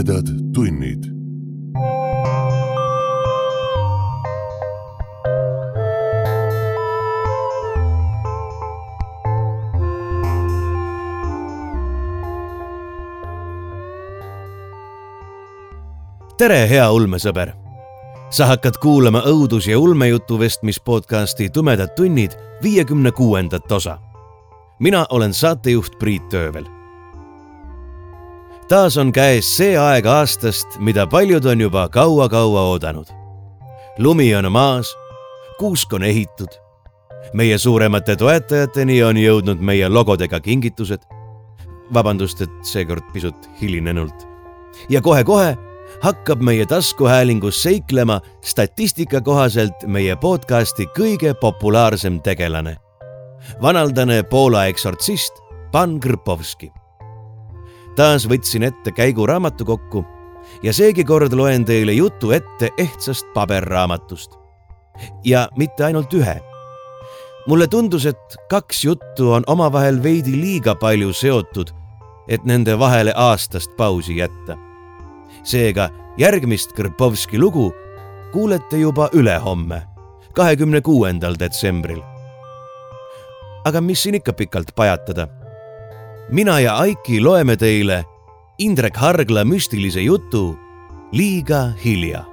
tumedad tunnid. tere, hea ulmesõber! sa hakkad kuulama õudus- ja ulmejutu vestmis podcasti Tumedad tunnid viiekümne kuuendat osa. mina olen saatejuht Priit Töövel. Taas on käes see aeg aastast, mida paljud on juba kaua-kaua oodanud. lumi on maas, kuusk on ehitud. meie suuremate toetajateni on jõudnud meie logodega kingitused. vabandust, et seekord pisut hilinenult. ja kohe-kohe hakkab meie taskuhäälingus seiklema statistika kohaselt meie podcasti kõige populaarsem tegelane. vanaldane Poola eksortsist Pan Krpovski. Taas võtsin ette käigu raamatukokku ja seegi kord loen teile jutu ette ehtsast paberraamatust. ja mitte ainult ühe. mulle tundus, et kaks juttu on omavahel veidi liiga palju seotud, et nende vahele aastast pausi jätta seega järgmist Krpovski lugu kuulete juba ülehomme, kahekümne kuuendal detsembril. aga mis siin ikka pikalt pajatada? Mina ja Aiki loeme teile Indrek Hargla müstilise jutu Liiga hilja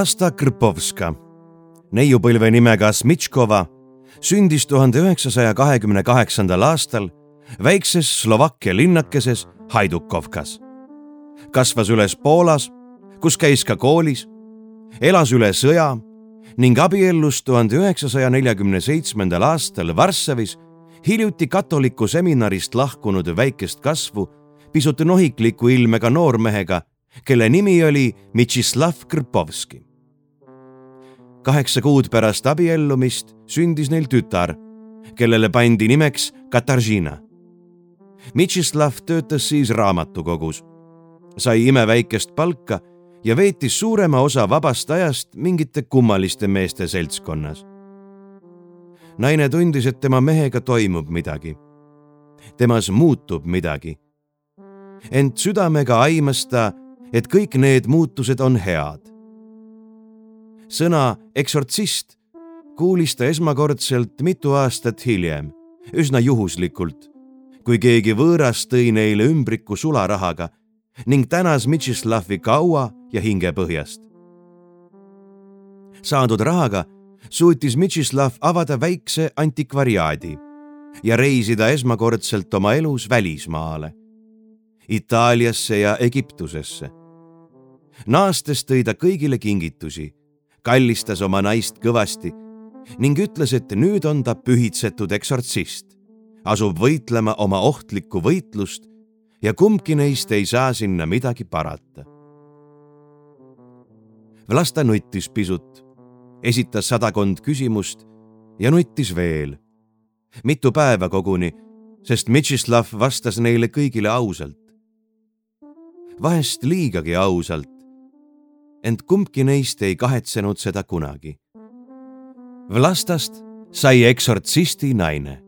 Vlasta Krpovska, neiupõlve nimega Smitškova, sündis tuhande üheksasaja kahekümne kaheksandal aastal väikses Slovakkia linnakeses Haidukovkas. kasvas üles Poolas, kus käis ka koolis, elas üle sõja ning abiellus tuhande üheksasaja neljakümne seitsmendal aastal Varssavis hiljuti katoliku seminarist lahkunud väikest kasvu pisut nohikliku ilmega noormehega kelle nimi oli Mitšislav Krpovski. Kaheksa kuud pärast abiellumist sündis neil tütar, kellele pandi nimeks Kataržina. Mitšislav töötas siis raamatukogus, sai imeväikest palka ja veetis suurema osa vabast ajast mingite kummaliste meeste seltskonnas. naine tundis, et tema mehega toimub midagi. temas muutub midagi. ent südamega aimas ta, et kõik need muutused on head. Sõna eksortsist kuulis ta esmakordselt mitu aastat hiljem, üsna juhuslikult, kui keegi võõras tõi neile ümbriku sularahaga ning tänas Mitšislavi kaua ja hingepõhjast. saadud rahaga suutis Mitšislav avada väikse antikvariaadi ja reisida esmakordselt oma elus välismaale, Itaaliasse ja Egiptusesse naastes tõi ta kõigile kingitusi, kallistas oma naist kõvasti ning ütles, et nüüd on ta pühitsetud eksortsist, asub võitlema oma ohtlikku võitlust ja kumbki neist ei saa sinna midagi parata. Vlasta nuttis pisut, esitas sadakond küsimust ja nuttis veel. mitu päeva koguni, sest Mitšislav vastas neile kõigile ausalt. vahest liigagi ausalt, ent kumbki neist ei kahetsenud seda kunagi. Vlastast sai eksortsisti naine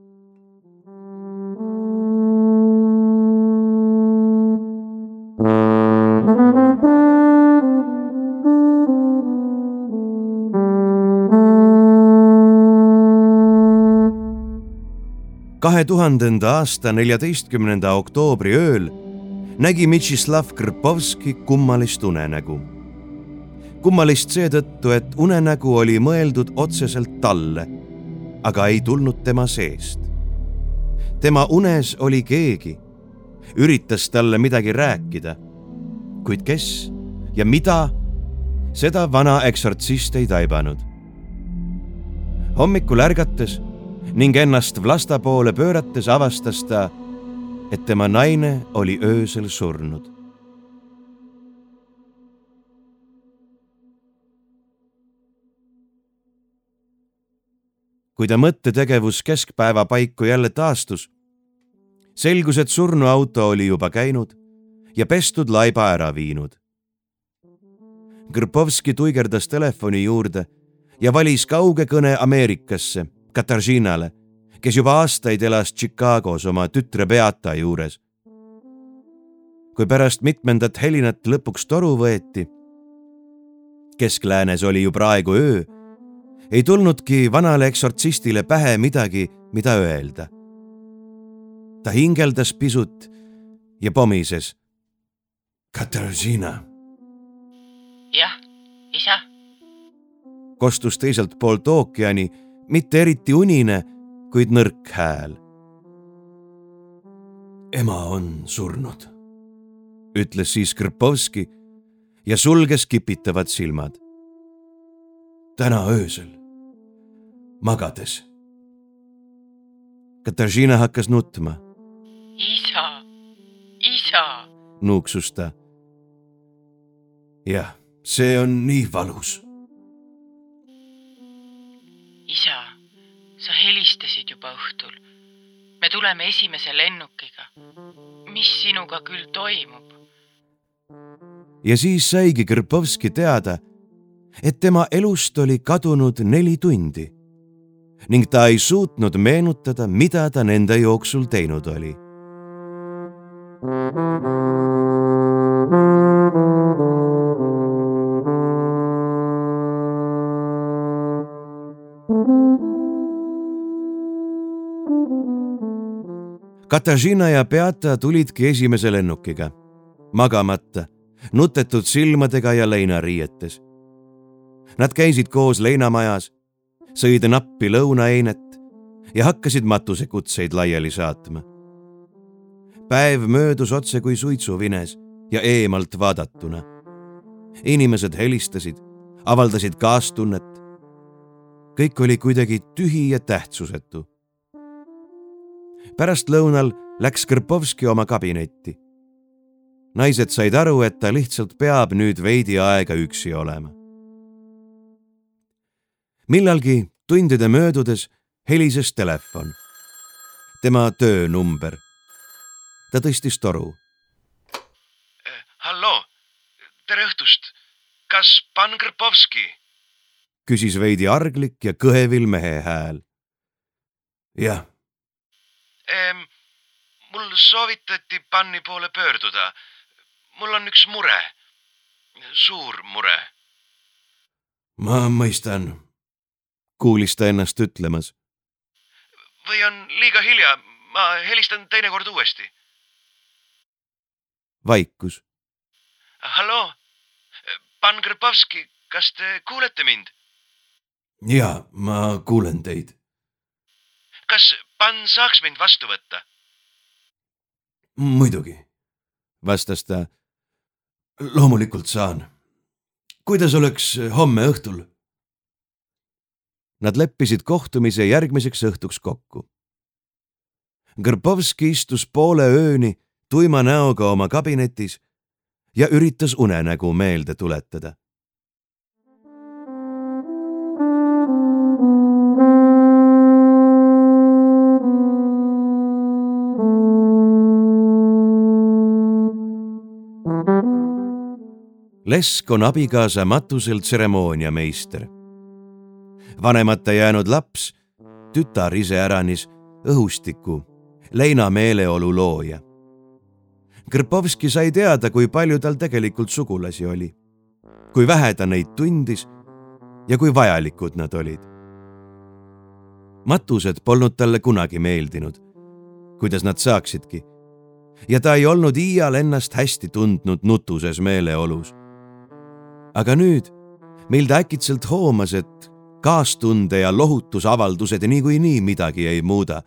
kahe tuhandenda aasta neljateistkümnenda oktoobri ööl nägi Mitšislav Krpovski kummalist unenägu kummalist seetõttu, et unenägu oli mõeldud otseselt talle, aga ei tulnud tema seest. tema unes oli keegi, üritas talle midagi rääkida, kuid kes ja mida, seda vana eksortsist ei taibanud. hommikul ärgates ning ennast Vlasta poole pöörates avastas ta, et tema naine oli öösel surnud. Kui ta mõttetegevus keskpäeva paiku jälle taastus, selgus, et surnuauto oli juba käinud ja pestud laiba ära viinud. Krpovski tuigerdas telefoni juurde ja valis kauge kõne Ameerikasse, Katarzinale, kes juba aastaid elas Chicagos oma tütre Beata juures. kui pärast mitmendat helinat lõpuks toru võeti, keskläänes oli ju praegu öö, ei tulnudki vanale eksortsistile pähe midagi, mida öelda. ta hingeldas pisut ja pomises. Katarzyna jah, isa. kostus teiselt poolt ookeani mitte eriti unine, kuid nõrk hääl. ema on surnud, ütles siis Krpovski ja sulges kipitavad silmad. täna öösel, magades. Katarzyna hakkas nutma. isa, isa, nuuksus ta. jah see on nii valus. isa, sa helistasid juba õhtul. me tuleme esimese lennukiga. mis sinuga küll toimub? ja siis saigi Krpovski teada, et tema elust oli kadunud neli tundi ning ta ei suutnud meenutada, mida ta nende jooksul teinud oli. Katariina ja Beata tulidki esimese lennukiga, magamata, nutetud silmadega ja leinariietes. Nad käisid koos leinamajas, sõid nappi lõunaeinet ja hakkasid matusekutseid laiali saatma. päev möödus otse kui suitsuvines ja eemalt vaadatuna. inimesed helistasid, avaldasid kaastunnet. kõik oli kuidagi tühi ja tähtsusetu pärastlõunal läks Krpovski oma kabinetti. naised said aru, et ta lihtsalt peab nüüd veidi aega üksi olema. Millalgi tundide möödudes helises telefon. tema töönumber. ta tõstis toru. halloo, tere õhtust. kas pan Krpovski? küsis veidi arglik ja kõhevil mehe hääl. jah ehm,. mul soovitati Panni poole pöörduda. mul on üks mure, suur mure. ma mõistan, kuulis ta ennast ütlemas. või on liiga hilja, ma helistan teinekord uuesti. vaikus. halloo, Pan Krpovski, kas te kuulete mind? ja ma kuulen teid kas Pan saaks mind vastu võtta? muidugi, vastas ta. loomulikult saan. kuidas oleks homme õhtul? Nad leppisid kohtumise järgmiseks õhtuks kokku. Grbovski istus poole ööni tuima näoga oma kabinetis ja üritas unenägu meelde tuletada Lesk on abikaasa matusel tseremooniameister. Vanemata jäänud laps, tütar iseäranis, õhustiku, leina meeleolu looja. Krpovski sai teada, kui palju tal tegelikult sugulasi oli, kui vähe ta neid tundis ja kui vajalikud nad olid. matused polnud talle kunagi meeldinud, kuidas nad saaksidki ja ta ei olnud iial ennast hästi tundnud nutuses meeleolus aga nüüd, mil ta äkitselt hoomas, et kaastunde ja lohutusavaldused niikuinii midagi ei muuda,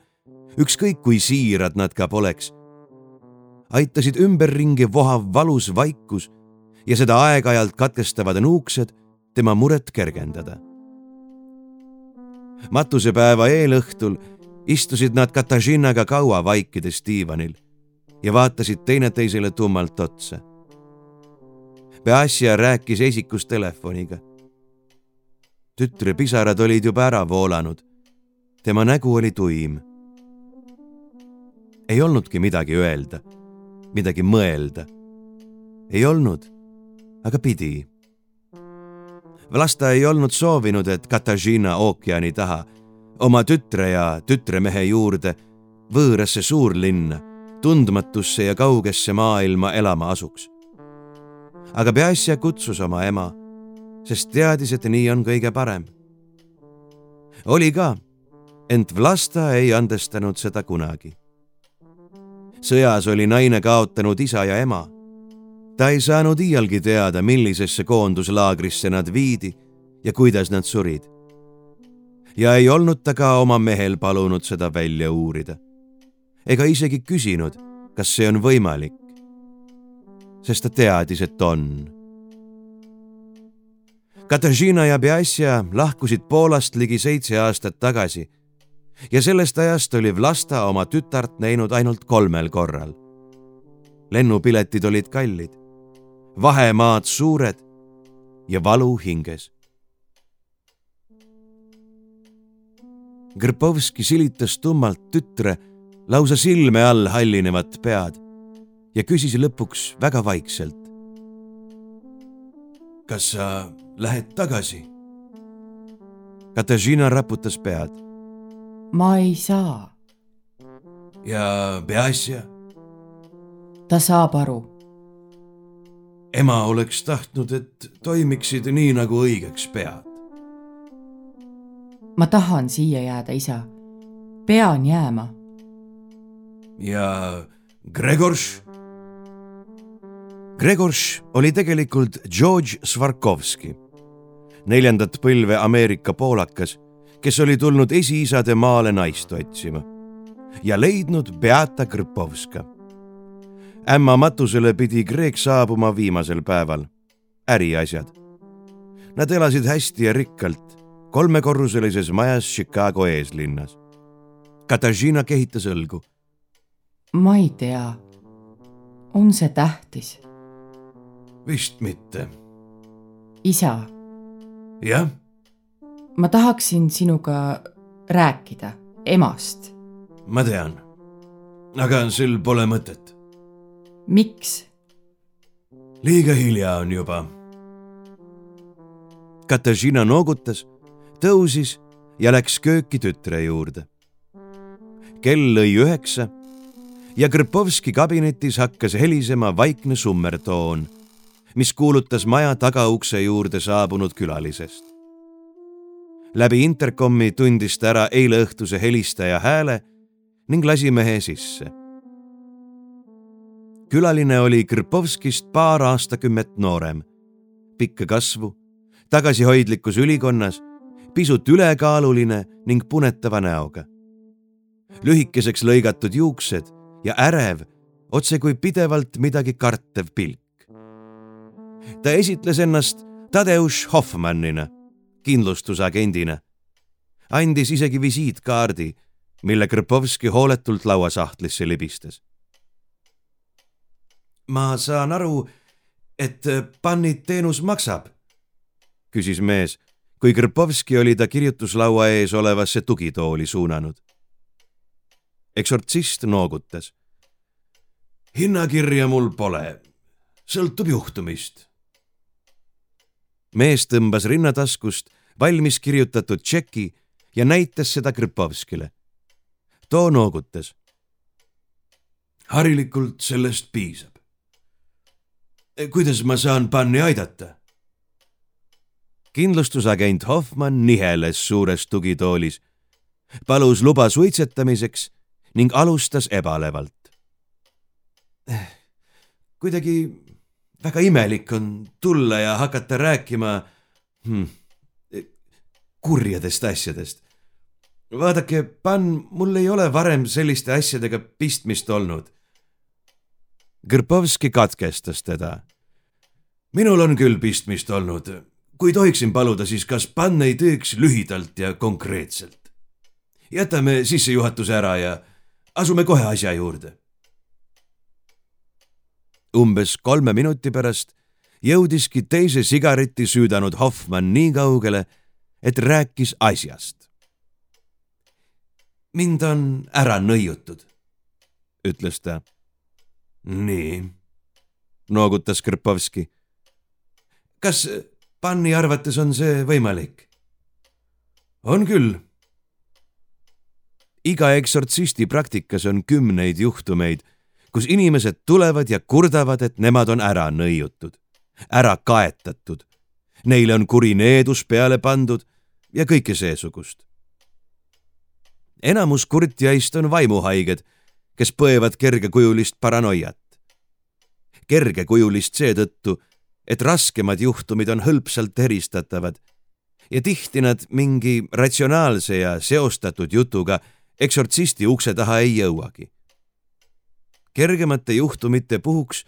ükskõik kui siirad nad ka poleks, aitasid ümberringi vohav valus vaikus ja seda aeg-ajalt katkestavad nuuksed tema muret kergendada. matusepäeva eelõhtul istusid nad Katariinaga kaua vaikides diivanil ja vaatasid teineteisele tummalt otsa. Beassia rääkis esikus telefoniga. Tütre pisarad olid juba ära voolanud. tema nägu oli tuim. ei olnudki midagi öelda, midagi mõelda. ei olnud, aga pidi. Vlasta ei olnud soovinud, et Katariina ookeani taha oma tütre ja tütremehe juurde võõrasse suurlinna, tundmatusse ja kaugesse maailma elama asuks. aga peaasja kutsus oma ema, sest teadis, et nii on kõige parem. oli ka, ent Vlasta ei andestanud seda kunagi. sõjas oli naine kaotanud isa ja ema. ta ei saanud iialgi teada, millisesse koonduslaagrisse nad viidi ja kuidas nad surid ja ei olnud ta ka oma mehel palunud seda välja uurida. ega isegi küsinud, kas see on võimalik. sest ta teadis, et on. Katarzyna ja Biasja lahkusid Poolast ligi seitse aastat tagasi ja sellest ajast oli Vlasta oma tütart näinud ainult kolmel korral. lennupiletid olid kallid, vahemaad suured ja valu hinges Grpovski silitas tummalt tütre lausa silme all hallinevat pead ja küsis lõpuks väga vaikselt. Kas sa lähed tagasi? Katariina raputas pead. ma ei saa. ja peaasja? ta saab aru. ema oleks tahtnud, et toimiksid nii, nagu õigeks pead ma tahan siia jääda, isa. pean jääma. ja Gregorš? Gregorš oli tegelikult George Svarkovski, neljandat põlve Ameerika poolakas, kes oli tulnud esiisade maale naist otsima ja leidnud Beata Krpovska. ämma matusele pidi Greg saabuma viimasel päeval. äriasjad. Nad elasid hästi ja rikkalt kolmekorruselises majas Chicago eeslinnas. Katariina kehitas õlgu. ma ei tea. on see tähtis? Vist mitte. isa. jah? ma tahaksin sinuga rääkida emast. ma tean. aga sul pole mõtet. miks? liiga hilja on juba. Katariina noogutas tõusis ja läks kööki tütre juurde. kell lõi üheksa ja Krpovski kabinetis hakkas helisema vaikne summertoon, mis kuulutas maja tagaukse juurde saabunud külalisest. läbi interkomi tundis ta ära eileõhtuse helistaja hääle ning lasi mehe sisse. külaline oli Krpovskist paar aastakümmet noorem, pikka kasvu, tagasihoidlikus ülikonnas pisut ülekaaluline ning punetava näoga. lühikeseks lõigatud juuksed ja ärev, otsekui pidevalt midagi kartev pilk. Ta esitles ennast Tadeusz Hoffmannina, kindlustusagendina. andis isegi visiitkaardi, mille Krpovski hooletult lauasahtlisse libistas. ma saan aru, et panniteenus maksab, küsis mees kui Krpovski oli ta kirjutuslaua ees olevasse tugitooli suunanud. eksortsist noogutas. hinnakirja mul pole, sõltub juhtumist. Mees tõmbas rinnataskust valmis kirjutatud tšeki ja näitas seda Krpovskile. too noogutas. harilikult sellest piisab. kuidas ma saan Panni aidata? kindlustusagent Hoffmann niheles suures tugitoolis, palus luba suitsetamiseks ning alustas ebalevalt. kuidagi väga imelik on tulla ja hakata rääkima hmm, kurjadest asjadest. vaadake, Pan, mul ei ole varem selliste asjadega pistmist olnud. Kõrpovski katkestas teda minul on küll pistmist olnud. kui tohiksin paluda, siis kas Pannei teeks lühidalt ja konkreetselt? jätame sissejuhatuse ära ja asume kohe asja juurde. Umbes kolme minuti pärast jõudiski teise sigareti süüdanud Hoffmann nii kaugele, et rääkis asjast. mind on ära nõiutud, ütles ta. nii, noogutas Krpovski. kas Panni arvates on see võimalik? on küll iga eksortsisti praktikas on kümneid juhtumeid, kus inimesed tulevad ja kurdavad, et nemad on ära nõiutud, ära kaetatud. Neile on kuri needus peale pandud ja kõike seesugust. enamus kurtjaist on vaimuhaiged, kes põevad kergekujulist paranoiat. kergekujulist seetõttu, et raskemad juhtumid on hõlpsalt eristatavad ja tihti nad mingi ratsionaalse ja seostatud jutuga eksortsisti ukse taha ei jõuagi. Kergemate juhtumite puhuks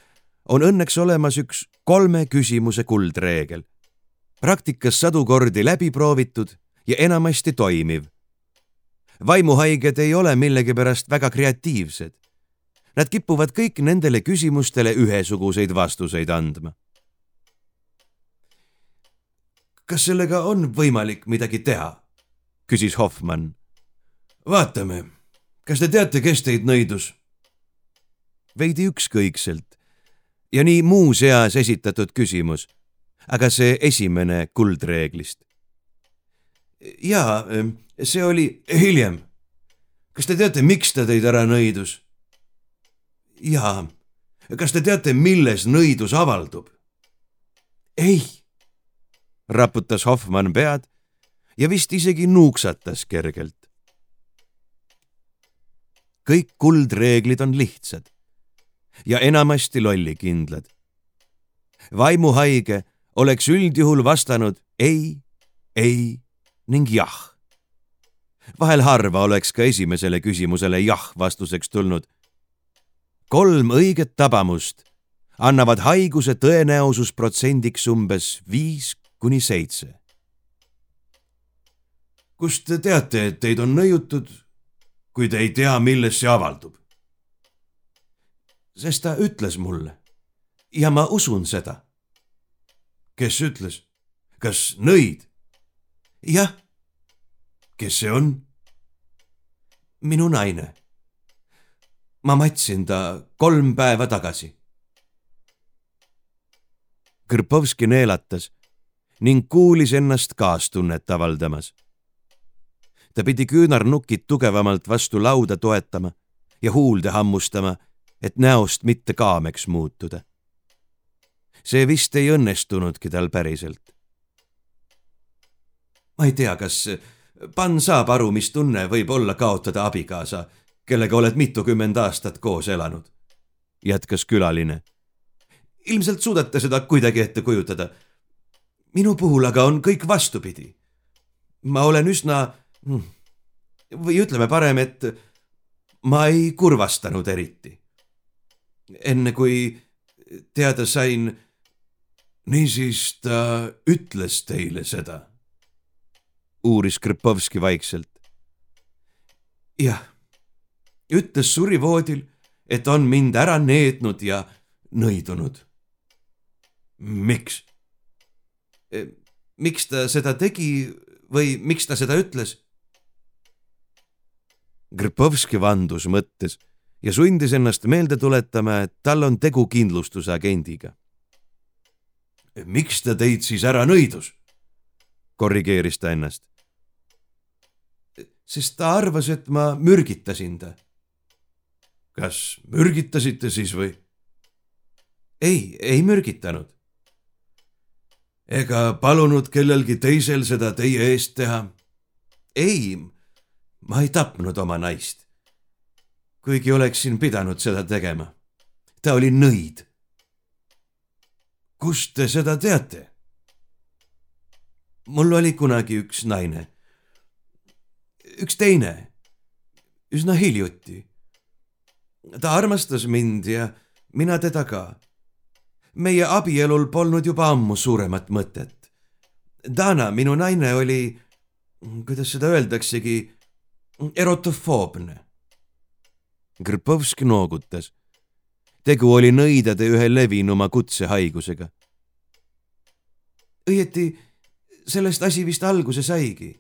on õnneks olemas üks kolme küsimuse kuldreegel. praktikas sadu kordi läbi proovitud ja enamasti toimiv. vaimuhaiged ei ole millegipärast väga kreatiivsed. Nad kipuvad kõik nendele küsimustele ühesuguseid vastuseid andma. kas sellega on võimalik midagi teha? küsis Hoffmann vaatame, kas te teate, kes teid nõidus? Veidi ükskõikselt ja nii muu seas esitatud küsimus, aga see esimene kuldreeglist. jaa, see oli hiljem. kas te teate, miks ta teid ära nõidus? jaa. kas te teate, milles nõidus avaldub? ei, raputas Hoffmann pead ja vist isegi nuuksatas kergelt kõik kuldreeglid on lihtsad ja enamasti lollikindlad. vaimuhaige oleks üldjuhul vastanud ei, ei ning jah. vahel harva oleks ka esimesele küsimusele jah vastuseks tulnud. kolm õiget tabamust annavad haiguse tõenäosusprotsendiks umbes viis kuni seitse. kust te teate, et teid on nõiutud kui te ei tea, milles see avaldub. Sest ta ütles mulle ja ma usun seda. kes ütles? kas nõid? jah. kes see on? minu naine. ma matsin ta kolm päeva tagasi. Kõrpovski neelatas ning kuulis ennast kaastunnet avaldamas ta pidi küünarnukid tugevamalt vastu lauda toetama ja huulde hammustama, et näost mitte kaameks muutuda. see vist ei õnnestunudki tal päriselt. ma ei tea, kas Pan saab aru, mis tunne võib olla kaotada abikaasa, kellega oled mitukümmend aastat koos elanud, jätkas külaline. ilmselt suudate seda kuidagi ette kujutada. minu puhul aga on kõik vastupidi. ma olen üsna Hmm. või ütleme parem, et ma ei kurvastanud eriti. Enne kui teada sain, niisiis ta ütles teile seda? uuris Kripovski vaikselt. jah, ütles surivoodil, et on mind ära neednud ja nõidunud. miks? miks ta seda tegi või miks ta seda ütles? Grpovski vandus mõttes ja sundis ennast meelde tuletama, et tal on tegu kindlustusagendiga. miks ta teid siis ära nõidus? korrigeeris ta ennast. sest ta arvas, et ma mürgitasin ta. kas mürgitasite siis või? ei, ei mürgitanud. ega palunud kellelgi teisel seda teie eest teha? ei ma ei tapnud oma naist. Kuigi oleksin pidanud seda tegema. ta oli nõid. kust te seda teate? mul oli kunagi üks naine. üks teine. üsna hiljuti. ta armastas mind ja mina teda ka. meie abielul polnud juba ammu suuremat mõtet. Dana, minu naine, oli, kuidas seda öeldaksegi, erotofoobne. Grpovski noogutas. tegu oli nõidade ühe levinuma kutsehaigusega. õieti, sellest asi vist alguse saigi.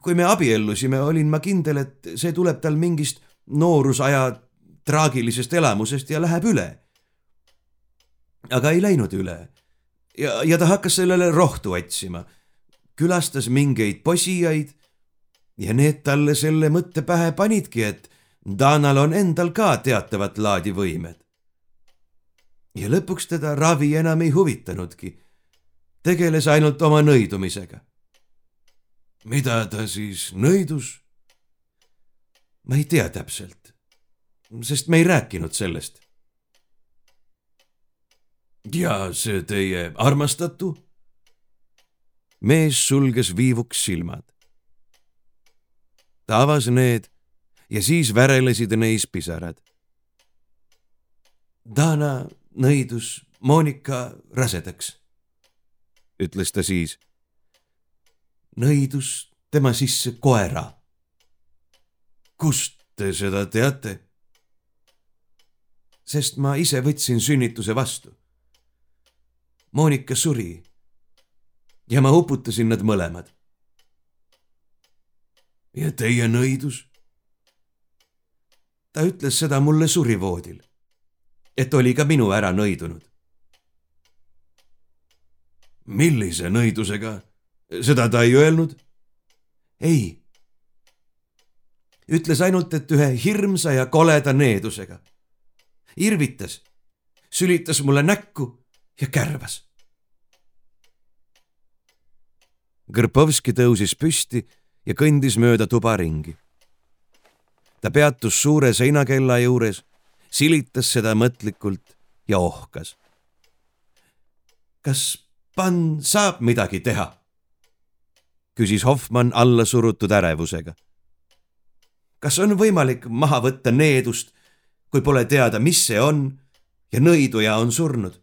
kui me abiellusime, olin ma kindel, et see tuleb tal mingist noorusaja traagilisest elamusest ja läheb üle. aga ei läinud üle. ja, ja ta hakkas sellele rohtu otsima. külastas mingeid posijaid ja need talle selle mõtte pähe panidki, et Danal on endal ka teatavat laadi võimed. ja lõpuks teda ravi enam ei huvitanudki. tegeles ainult oma nõidumisega. mida ta siis nõidus? ma ei tea täpselt, sest me ei rääkinud sellest. ja see teie armastatu? mees sulges viivuks silmad. ta avas need ja siis värelesid neis pisarad. Dana nõidus Monika rasedaks, ütles ta siis. nõidus tema sisse koera. kust te seda teate? sest ma ise võtsin sünnituse vastu. Monika suri ja ma uputasin nad mõlemad. ja teie nõidus? Ta ütles seda mulle surivoodil, et oli ka minu ära nõidunud. millise nõidusega? seda ta ei öelnud? ei. ütles ainult, et ühe hirmsa ja koleda needusega. irvitas, sülitas mulle näkku ja kärvas. Kõrpovski tõusis püsti ja kõndis mööda tuba ringi ta peatus suure seinakella juures, silitas seda mõtlikult ja ohkas. kas pann saab midagi teha? küsis Hoffmann allasurutud ärevusega. kas on võimalik maha võtta needust, kui pole teada, mis see on ja nõiduja on surnud?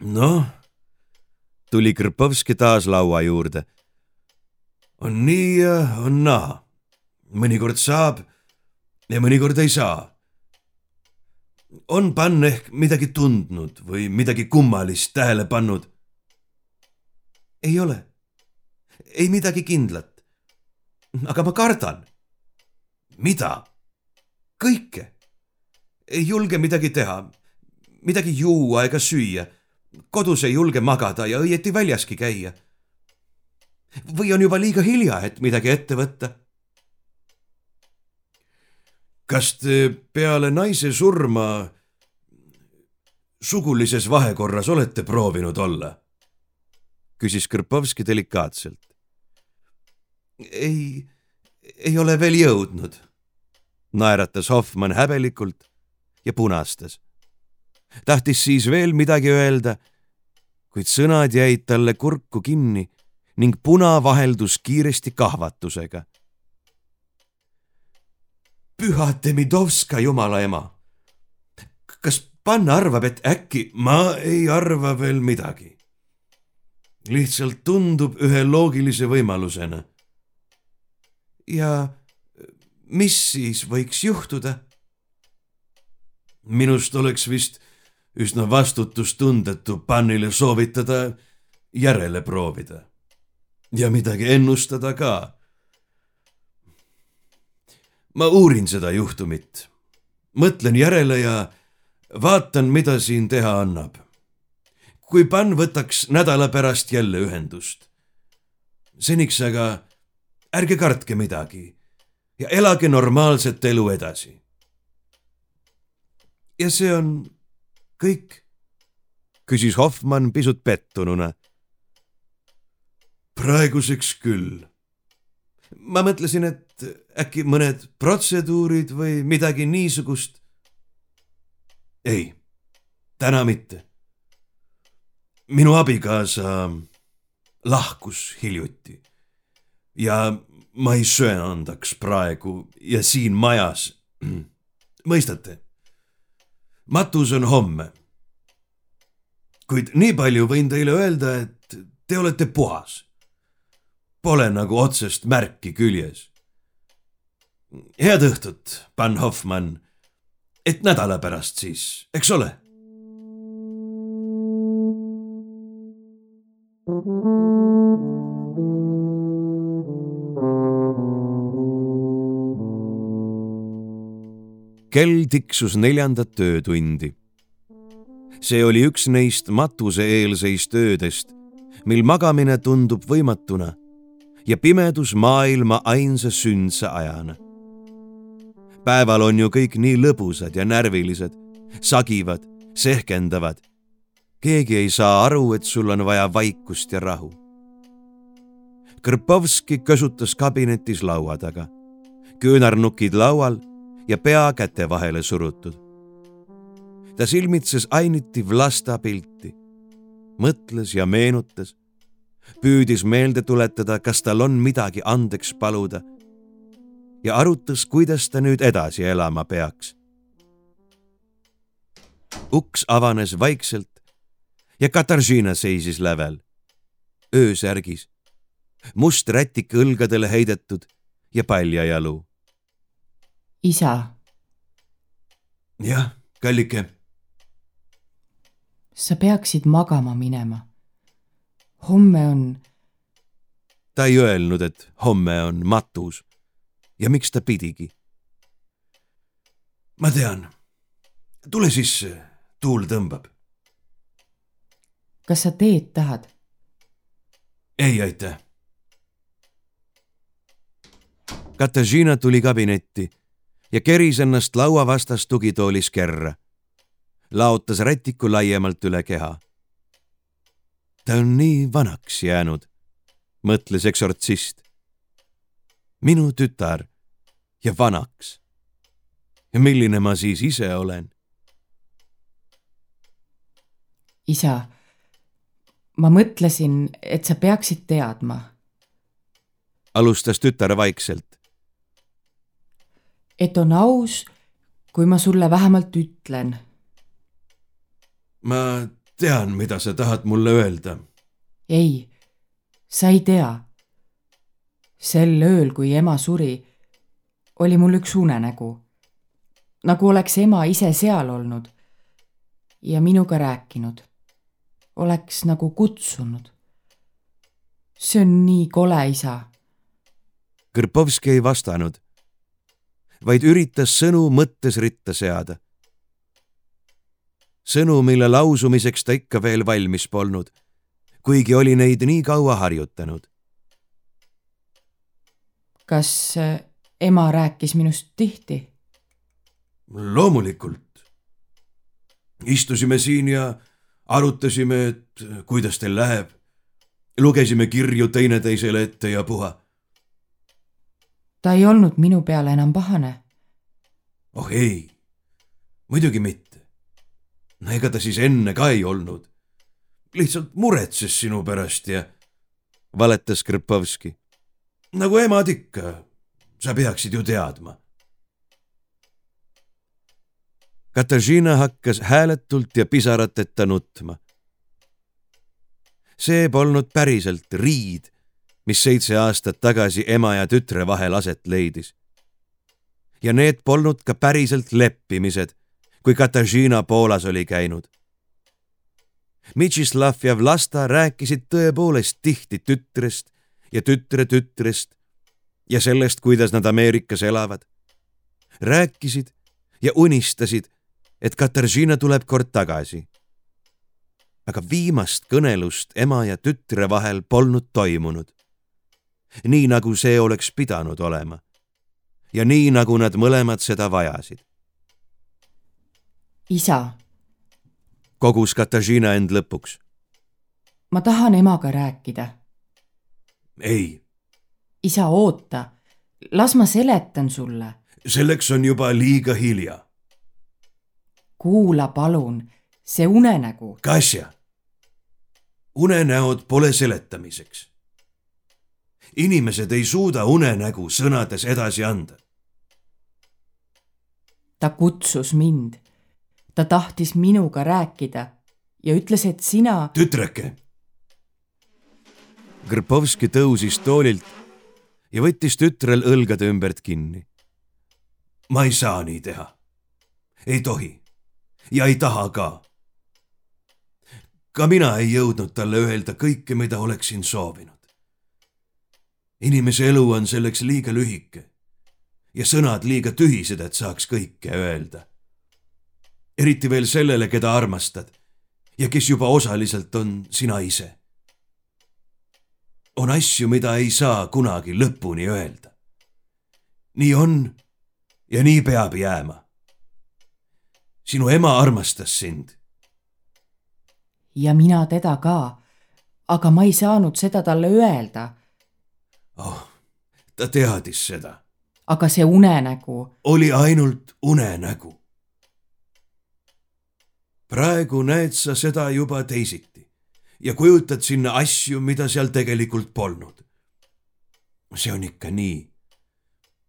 noh, tuli Krpovski taas laua juurde. on nii ja on naa mõnikord saab ja mõnikord ei saa. on pann ehk midagi tundnud või midagi kummalist tähele pannud? ei ole, ei midagi kindlat. aga ma kardan. mida? kõike. ei julge midagi teha, midagi juua ega süüa. kodus ei julge magada ja õieti väljaski käia. või on juba liiga hilja, et midagi ette võtta kas te peale naise surma sugulises vahekorras olete proovinud olla? küsis Krpovski delikaatselt. ei, ei ole veel jõudnud, naeratas Hoffmann häbelikult ja punastas. tahtis siis veel midagi öelda, kuid sõnad jäid talle kurku kinni ning puna vaheldus kiiresti kahvatusega püha Demidovska jumala ema. kas panna arvab, et äkki ma ei arva veel midagi? lihtsalt tundub ühe loogilise võimalusena. ja mis siis võiks juhtuda? minust oleks vist üsna vastutustundetu pannile soovitada järele proovida ja midagi ennustada ka ma uurin seda juhtumit, mõtlen järele ja vaatan, mida siin teha annab. kui pann võtaks nädala pärast jälle ühendust. seniks aga ärge kartke midagi ja elage normaalset elu edasi. ja see on kõik? küsis Hoffmann pisut pettununa. praeguseks küll ma mõtlesin, et äkki mõned protseduurid või midagi niisugust. ei, täna mitte. minu abikaasa lahkus hiljuti ja ma ei söandaks praegu ja siin majas. mõistate? matus on homme. kuid nii palju võin teile öelda, et te olete puhas. Pole nagu otsest märki küljes. head õhtut, pann Hoffmann. et nädala pärast siis, eks ole kell tiksus neljandat töötundi. see oli üks neist matuse-eelseist öödest, mil magamine tundub võimatuna ja pimedus maailma ainsa sündse ajana. päeval on ju kõik nii lõbusad ja närvilised, sagivad, sehkendavad. keegi ei saa aru, et sul on vaja vaikust ja rahu. Krpovski kösutas kabinetis laua taga, küünarnukid laual ja pea käte vahele surutud. ta silmitses ainiti Vlasta pilti, mõtles ja meenutas, püüdis meelde tuletada, kas tal on midagi andeks paluda ja arutas, kuidas ta nüüd edasi elama peaks. uks avanes vaikselt ja Katarzyna seisis lävel, öösärgis, must rätik õlgadele heidetud ja paljajalu isa. jah, kallike. sa peaksid magama minema. Homme on. ta ei öelnud, et homme on matus. ja miks ta pidigi? ma tean. tule sisse, tuul tõmbab. kas sa teed tahad? ei, aitäh. Katariina tuli kabinetti ja keris ennast laua vastas tugitoolis kerra. laotas rätiku laiemalt üle keha. Ta on nii vanaks jäänud, mõtles eksortsist. minu tütar ja vanaks. ja milline ma siis ise olen? isa, ma mõtlesin, et sa peaksid teadma. alustas tütar vaikselt et on aus, kui ma sulle vähemalt ütlen. ma tean, mida sa tahad mulle öelda. ei, sa ei tea. sel ööl, kui ema suri, oli mul üks unenägu. nagu oleks ema ise seal olnud ja minuga rääkinud. oleks nagu kutsunud. see on nii kole, isa. Kõrpovski ei vastanud vaid üritas sõnu mõttes ritta seada. Sõnu, mille lausumiseks ta ikka veel valmis polnud, kuigi oli neid nii kaua harjutanud. kas äh, ema rääkis minust tihti? loomulikult. istusime siin ja arutasime, et kuidas teil läheb. lugesime kirju teineteisele ette ja puha ta ei olnud minu peale enam pahane. oh ei, muidugi mitte. No ega ta siis enne ka ei olnud. lihtsalt muretses sinu pärast ja valetas Krpovski. nagu emad ikka, sa peaksid ju teadma. Katariina hakkas hääletult ja pisarateta nutma. see polnud päriselt riid mis seitse aastat tagasi ema ja tütre vahel aset leidis. ja need polnud ka päriselt leppimised, kui Katariina Poolas oli käinud. Mitšislav ja Vlasta rääkisid tõepoolest tihti tütrest ja tütre tütrest ja sellest, kuidas nad Ameerikas elavad. rääkisid ja unistasid, et Katariina tuleb kord tagasi. aga viimast kõnelust ema ja tütre vahel polnud toimunud nii nagu see oleks pidanud olema. ja nii, nagu nad mõlemad seda vajasid. Isa. kogus Katariina end lõpuks. ma tahan emaga rääkida. ei. isa, oota, las ma seletan sulle. selleks on juba liiga hilja. kuula palun, see unenägu. Kasja, unenäod pole seletamiseks inimesed ei suuda unenägu sõnades edasi anda. ta kutsus mind. Ta tahtis minuga rääkida ja ütles, et sina. tütreke. Krpovski tõusis toolilt ja võttis tütrel õlgade ümbert kinni. ma ei saa nii teha. ei tohi ja ei taha ka. ka mina ei jõudnud talle öelda kõike, mida oleksin soovinud. inimese elu on selleks liiga lühike ja sõnad liiga tühised, et saaks kõike öelda. Eriti veel sellele, keda armastad ja kes juba osaliselt on sina ise. on asju, mida ei saa kunagi lõpuni öelda. nii on ja nii peab jääma. sinu ema armastas sind. ja mina teda ka, aga ma ei saanud seda talle öelda. oh, ta teadis seda aga see unenägu. oli ainult unenägu. Praegu näed sa seda juba teisiti ja kujutad sinna asju, mida seal tegelikult polnud. see on ikka nii.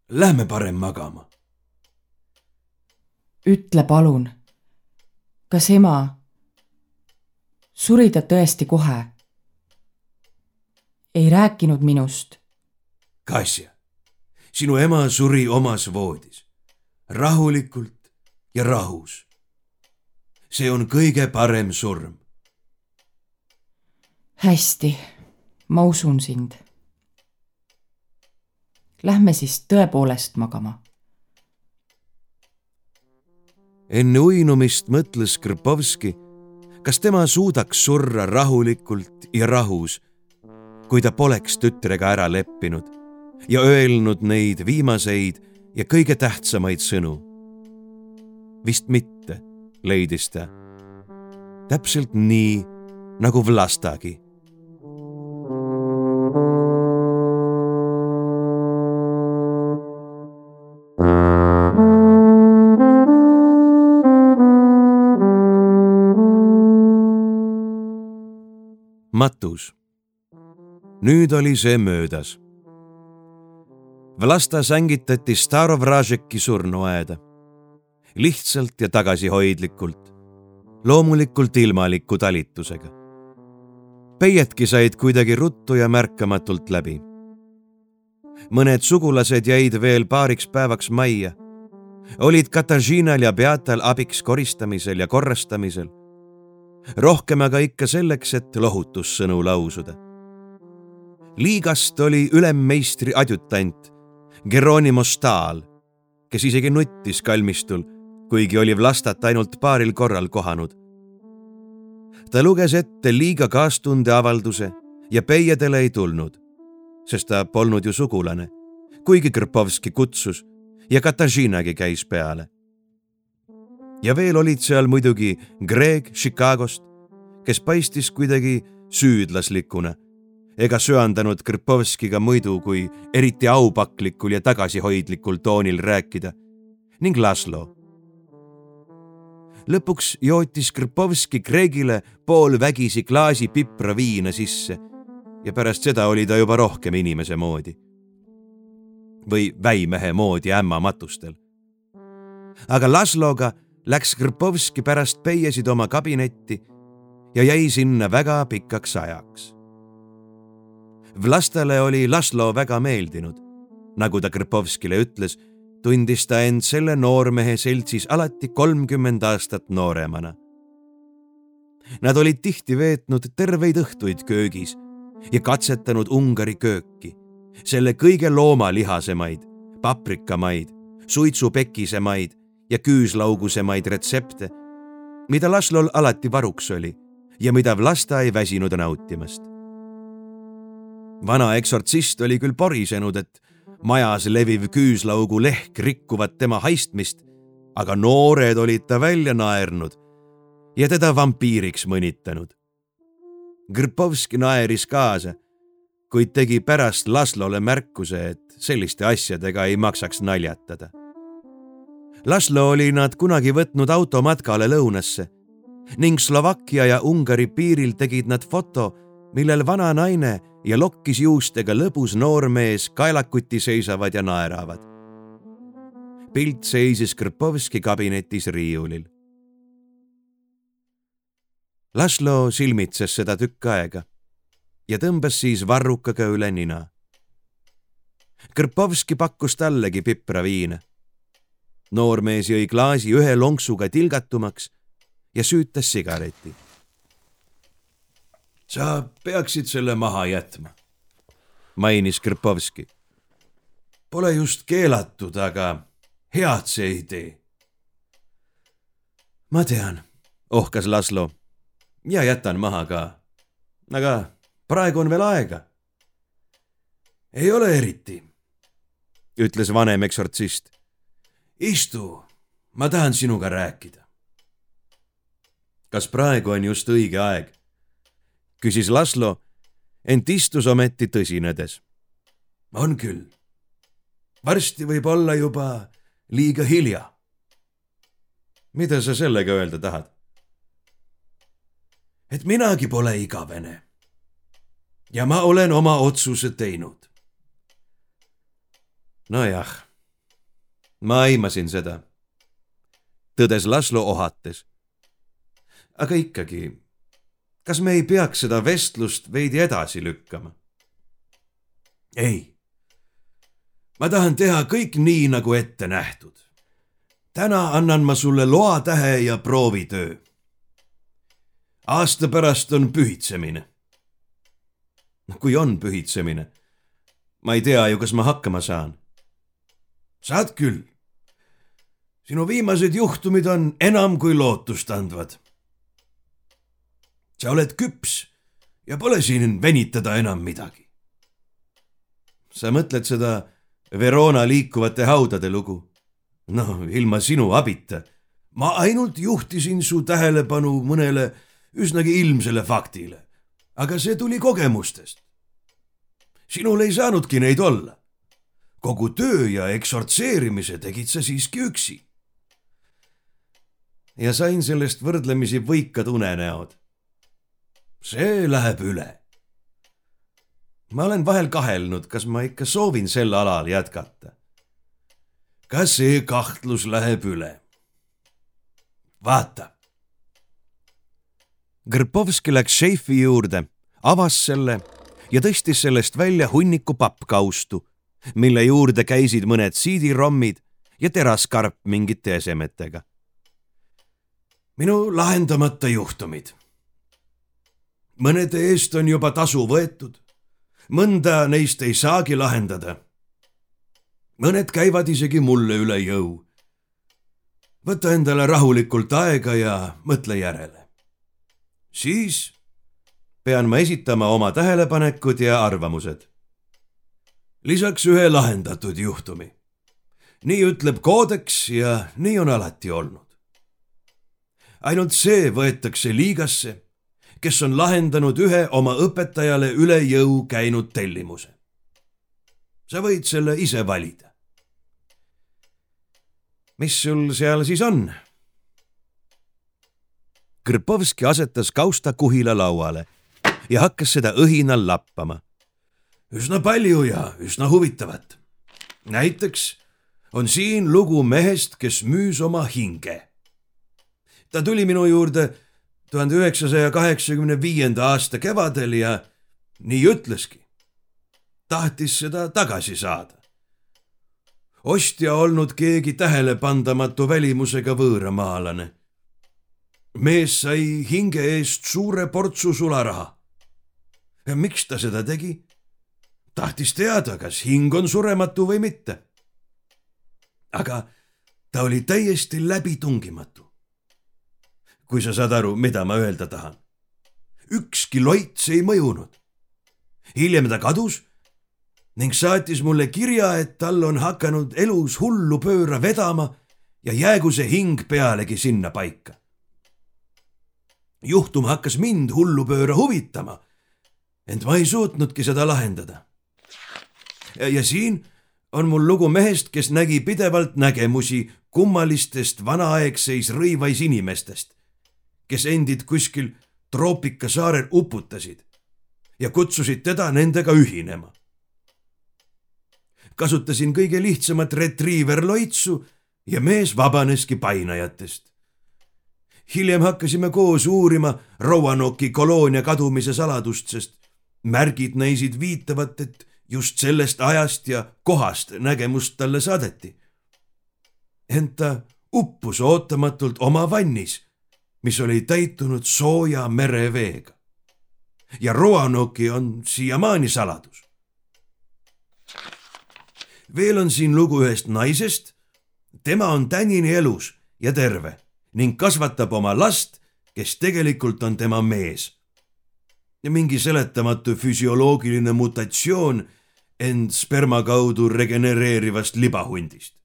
Lähme parem magama. ütle palun, kas ema, suri ta tõesti kohe? ei rääkinud minust. Kasja sinu ema suri omas voodis, rahulikult ja rahus. See on kõige parem surm. hästi, ma usun sind. Lähme siis tõepoolest magama. enne uinumist mõtles Krpovski, kas tema suudaks surra rahulikult ja rahus, kui ta poleks tütrega ära leppinud ja öelnud neid viimaseid ja kõige tähtsamaid sõnu. vist mitte, leidis ta. täpselt nii nagu Vlastagi. matus. nüüd oli see möödas Vlasta sängitati Starovražeki surnuaeda. Lihtsalt ja tagasihoidlikult. loomulikult ilmaliku talitusega. peietki said kuidagi ruttu ja märkamatult läbi. mõned sugulased jäid veel paariks päevaks majja. olid Katažinal ja Beatal abiks koristamisel ja korrastamisel. rohkem aga ikka selleks, et lohutussõnu lausuda liigast oli ülemmeistri adjutant Geronimo Stahl, kes isegi nuttis kalmistul, kuigi oli Vlastat ainult paaril korral kohanud. ta luges ette liiga kaastunde avalduse ja peiedele ei tulnud, sest ta polnud ju sugulane, kuigi Krpovski kutsus ja Katažinagi käis peale. ja veel olid seal muidugi Greg Chicagost, kes paistis kuidagi süüdlaslikuna ega söandanud Krpovskiga muidu kui eriti aupaklikul ja tagasihoidlikul toonil rääkida ning Laslo. Lõpuks jootis Krpovski Gregile poolvägisi klaasi pipra viina sisse ja pärast seda oli ta juba rohkem inimese moodi. või väimehe moodi ämmamatustel. aga Lasloga läks Krpovski pärast peiesid oma kabinetti ja jäi sinna väga pikaks ajaks Vlastale oli Laslo väga meeldinud. nagu ta Krpovskile ütles, tundis ta end selle noormehe seltsis alati kolmkümmend aastat nooremana. Nad olid tihti veetnud terveid õhtuid köögis ja katsetanud Ungari kööki, selle kõige loomalihasemaid, paprikamaid, suitsupekisemaid ja küüslaugusemaid retsepte, mida Laslol alati varuks oli ja mida Vlasta ei väsinud nautimast vana eksortsist oli küll porisenud, et majas leviv küüslaugu lehk rikkuvat tema haistmist, aga noored olid ta välja naernud ja teda vampiiriks mõnitanud. Grpovski naeris kaasa, kuid tegi pärast Laslole märkuse, et selliste asjadega ei maksaks naljatada. Laslo oli nad kunagi võtnud automatkale lõunasse ning Slovakkia ja Ungari piiril tegid nad foto, millel vana naine ja lokkis juustega lõbus noormees kaelakuti seisavad ja naeravad. pilt seisis Krpovski kabinetis riiulil. Laslo silmitses seda tükk aega ja tõmbas siis varrukaga üle nina. Krpovski pakkus tallegi pipraviina. noormees jõi klaasi ühe lonksuga tilgatumaks ja süütas sigareti. Sa peaksid selle maha jätma, mainis Krpovski. Pole just keelatud, aga head see ei tee. ma tean, ohkas Laslo ja jätan maha ka. aga praegu on veel aega. ei ole eriti, ütles vanem eksortsist. istu, ma tahan sinuga rääkida. kas praegu on just õige aeg? Küsis Laslo, ent istus ometi tõsinedes. on küll. varsti võib olla juba liiga hilja. mida sa sellega öelda tahad? et minagi pole igavene. ja ma olen oma otsuse teinud. nojah, ma aimasin seda, tõdes Laslo ohates. aga ikkagi, kas me ei peaks seda vestlust veidi edasi lükkama? ei, ma tahan teha kõik nii, nagu ette nähtud. täna annan ma sulle loatähe ja proovitöö aasta pärast on pühitsemine. kui on pühitsemine, ma ei tea ju, kas ma hakkama saan. saad küll. sinu viimased juhtumid on enam kui lootustandvad. Sa oled küps ja pole siin venitada enam midagi. sa mõtled seda Verona liikuvate haudade lugu? no ilma sinu abita. ma ainult juhtisin su tähelepanu mõnele üsnagi ilmsele faktile. aga see tuli kogemustest. sinul ei saanudki neid olla. kogu töö ja eksortseerimise tegid sa siiski üksi. ja sain sellest võrdlemisi võikad unenäod. See läheb üle. ma olen vahel kahelnud, kas ma ikka soovin sel alal jätkata. ka see kahtlus läheb üle. vaata Grpovski läks šeifi juurde, avas selle ja tõstis sellest välja hunniku pappkaustu, mille juurde käisid mõned siidirommid ja teraskarp mingite esemetega. minu lahendamata juhtumid. Mõnede eest on juba tasu võetud, mõnda neist ei saagi lahendada. mõned käivad isegi mulle üle jõu. võta endale rahulikult aega ja mõtle järele siis pean ma esitama oma tähelepanekud ja arvamused. lisaks ühe lahendatud juhtumi. nii ütleb koodeks ja nii on alati olnud. ainult see võetakse liigasse, kes on lahendanud ühe oma õpetajale üle jõu käinud tellimuse. sa võid selle ise valida. mis sul seal siis on? Krpovski asetas kausta kuhila lauale ja hakkas seda õhinal lappama. üsna palju ja üsna huvitavat. näiteks on siin lugu mehest, kes müüs oma hinge. ta tuli minu juurde tuhande üheksasaja kaheksakümne viienda aasta kevadel ja nii ütleski. tahtis seda tagasi saada. ostja olnud keegi tähelepandamatu välimusega võõramaalane mees sai hinge eest suure portsu sularaha. miks ta seda tegi? tahtis teada, kas hing on surematu või mitte. aga ta oli täiesti läbitungimatu. Kui sa saad aru, mida ma öelda tahan. ükski loits ei mõjunud. hiljem ta kadus ning saatis mulle kirja, et tal on hakanud elus hullu pööra vedama ja jäägu see hing pealegi sinna paika juhtum hakkas mind hullupööra huvitama. ent ma ei suutnudki seda lahendada. ja siin on mul lugu mehest, kes nägi pidevalt nägemusi kummalistest vanaaegseis rõivais inimestest, kes endid kuskil troopikasaarel uputasid ja kutsusid teda nendega ühinema. kasutasin kõige lihtsamat retriiverloitsu ja mees vabaneski painajatest hiljem hakkasime koos uurima Roanoke'i koloonia kadumise saladust, sest märgid näisid viitavat, et just sellest ajast ja kohast nägemust talle saadeti. ent ta uppus ootamatult oma vannis, mis oli täitunud sooja mereveega. ja Roanoke'i on siiamaani saladus. veel on siin lugu ühest naisest. tema on tänini elus ja terve ning kasvatab oma last, kes tegelikult on tema mees. ja mingi seletamatu füsioloogiline mutatsioon end sperma kaudu regenereerivast libahundist.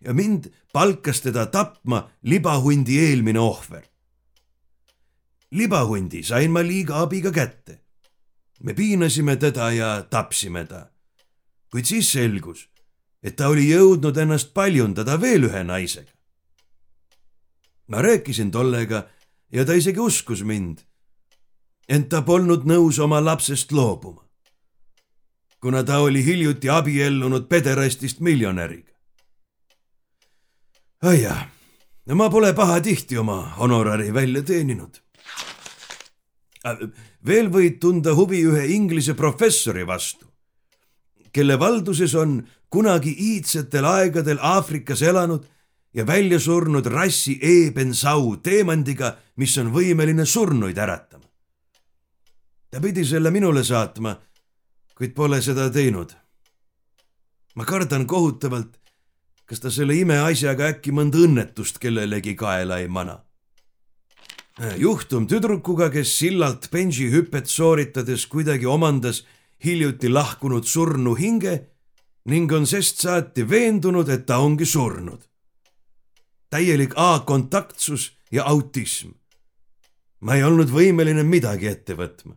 Ja mind palkas teda tapma libahundi eelmine ohver. libahundi sain ma liiga abiga kätte. me piinasime teda ja tapsime ta. kuid siis selgus, et ta oli jõudnud ennast paljundada veel ühe naisega ma rääkisin tollega ja ta isegi uskus mind. ent ta polnud nõus oma lapsest loobuma. kuna ta oli hiljuti abiellunud pederastist miljonäriga. Aiah, no ma pole pahatihti oma honorari välja teeninud. veel võid tunda huvi ühe inglise professori vastu, kelle valduses on kunagi iidsetel aegadel Aafrikas elanud ja välja surnud rassi eebensau teemandiga, mis on võimeline surnuid äratama. ta pidi selle minule saatma, kuid pole seda teinud. ma kardan kohutavalt, kas ta selle imeasjaga äkki mõnda õnnetust kellelegi kaela ei mana. juhtum tüdrukuga, kes sillalt bensihüpet sooritades kuidagi omandas hiljuti lahkunud surnu hinge ning on sest saati veendunud, et ta ongi surnud täielik A-kontaktsus ja autism. ma ei olnud võimeline midagi ette võtma.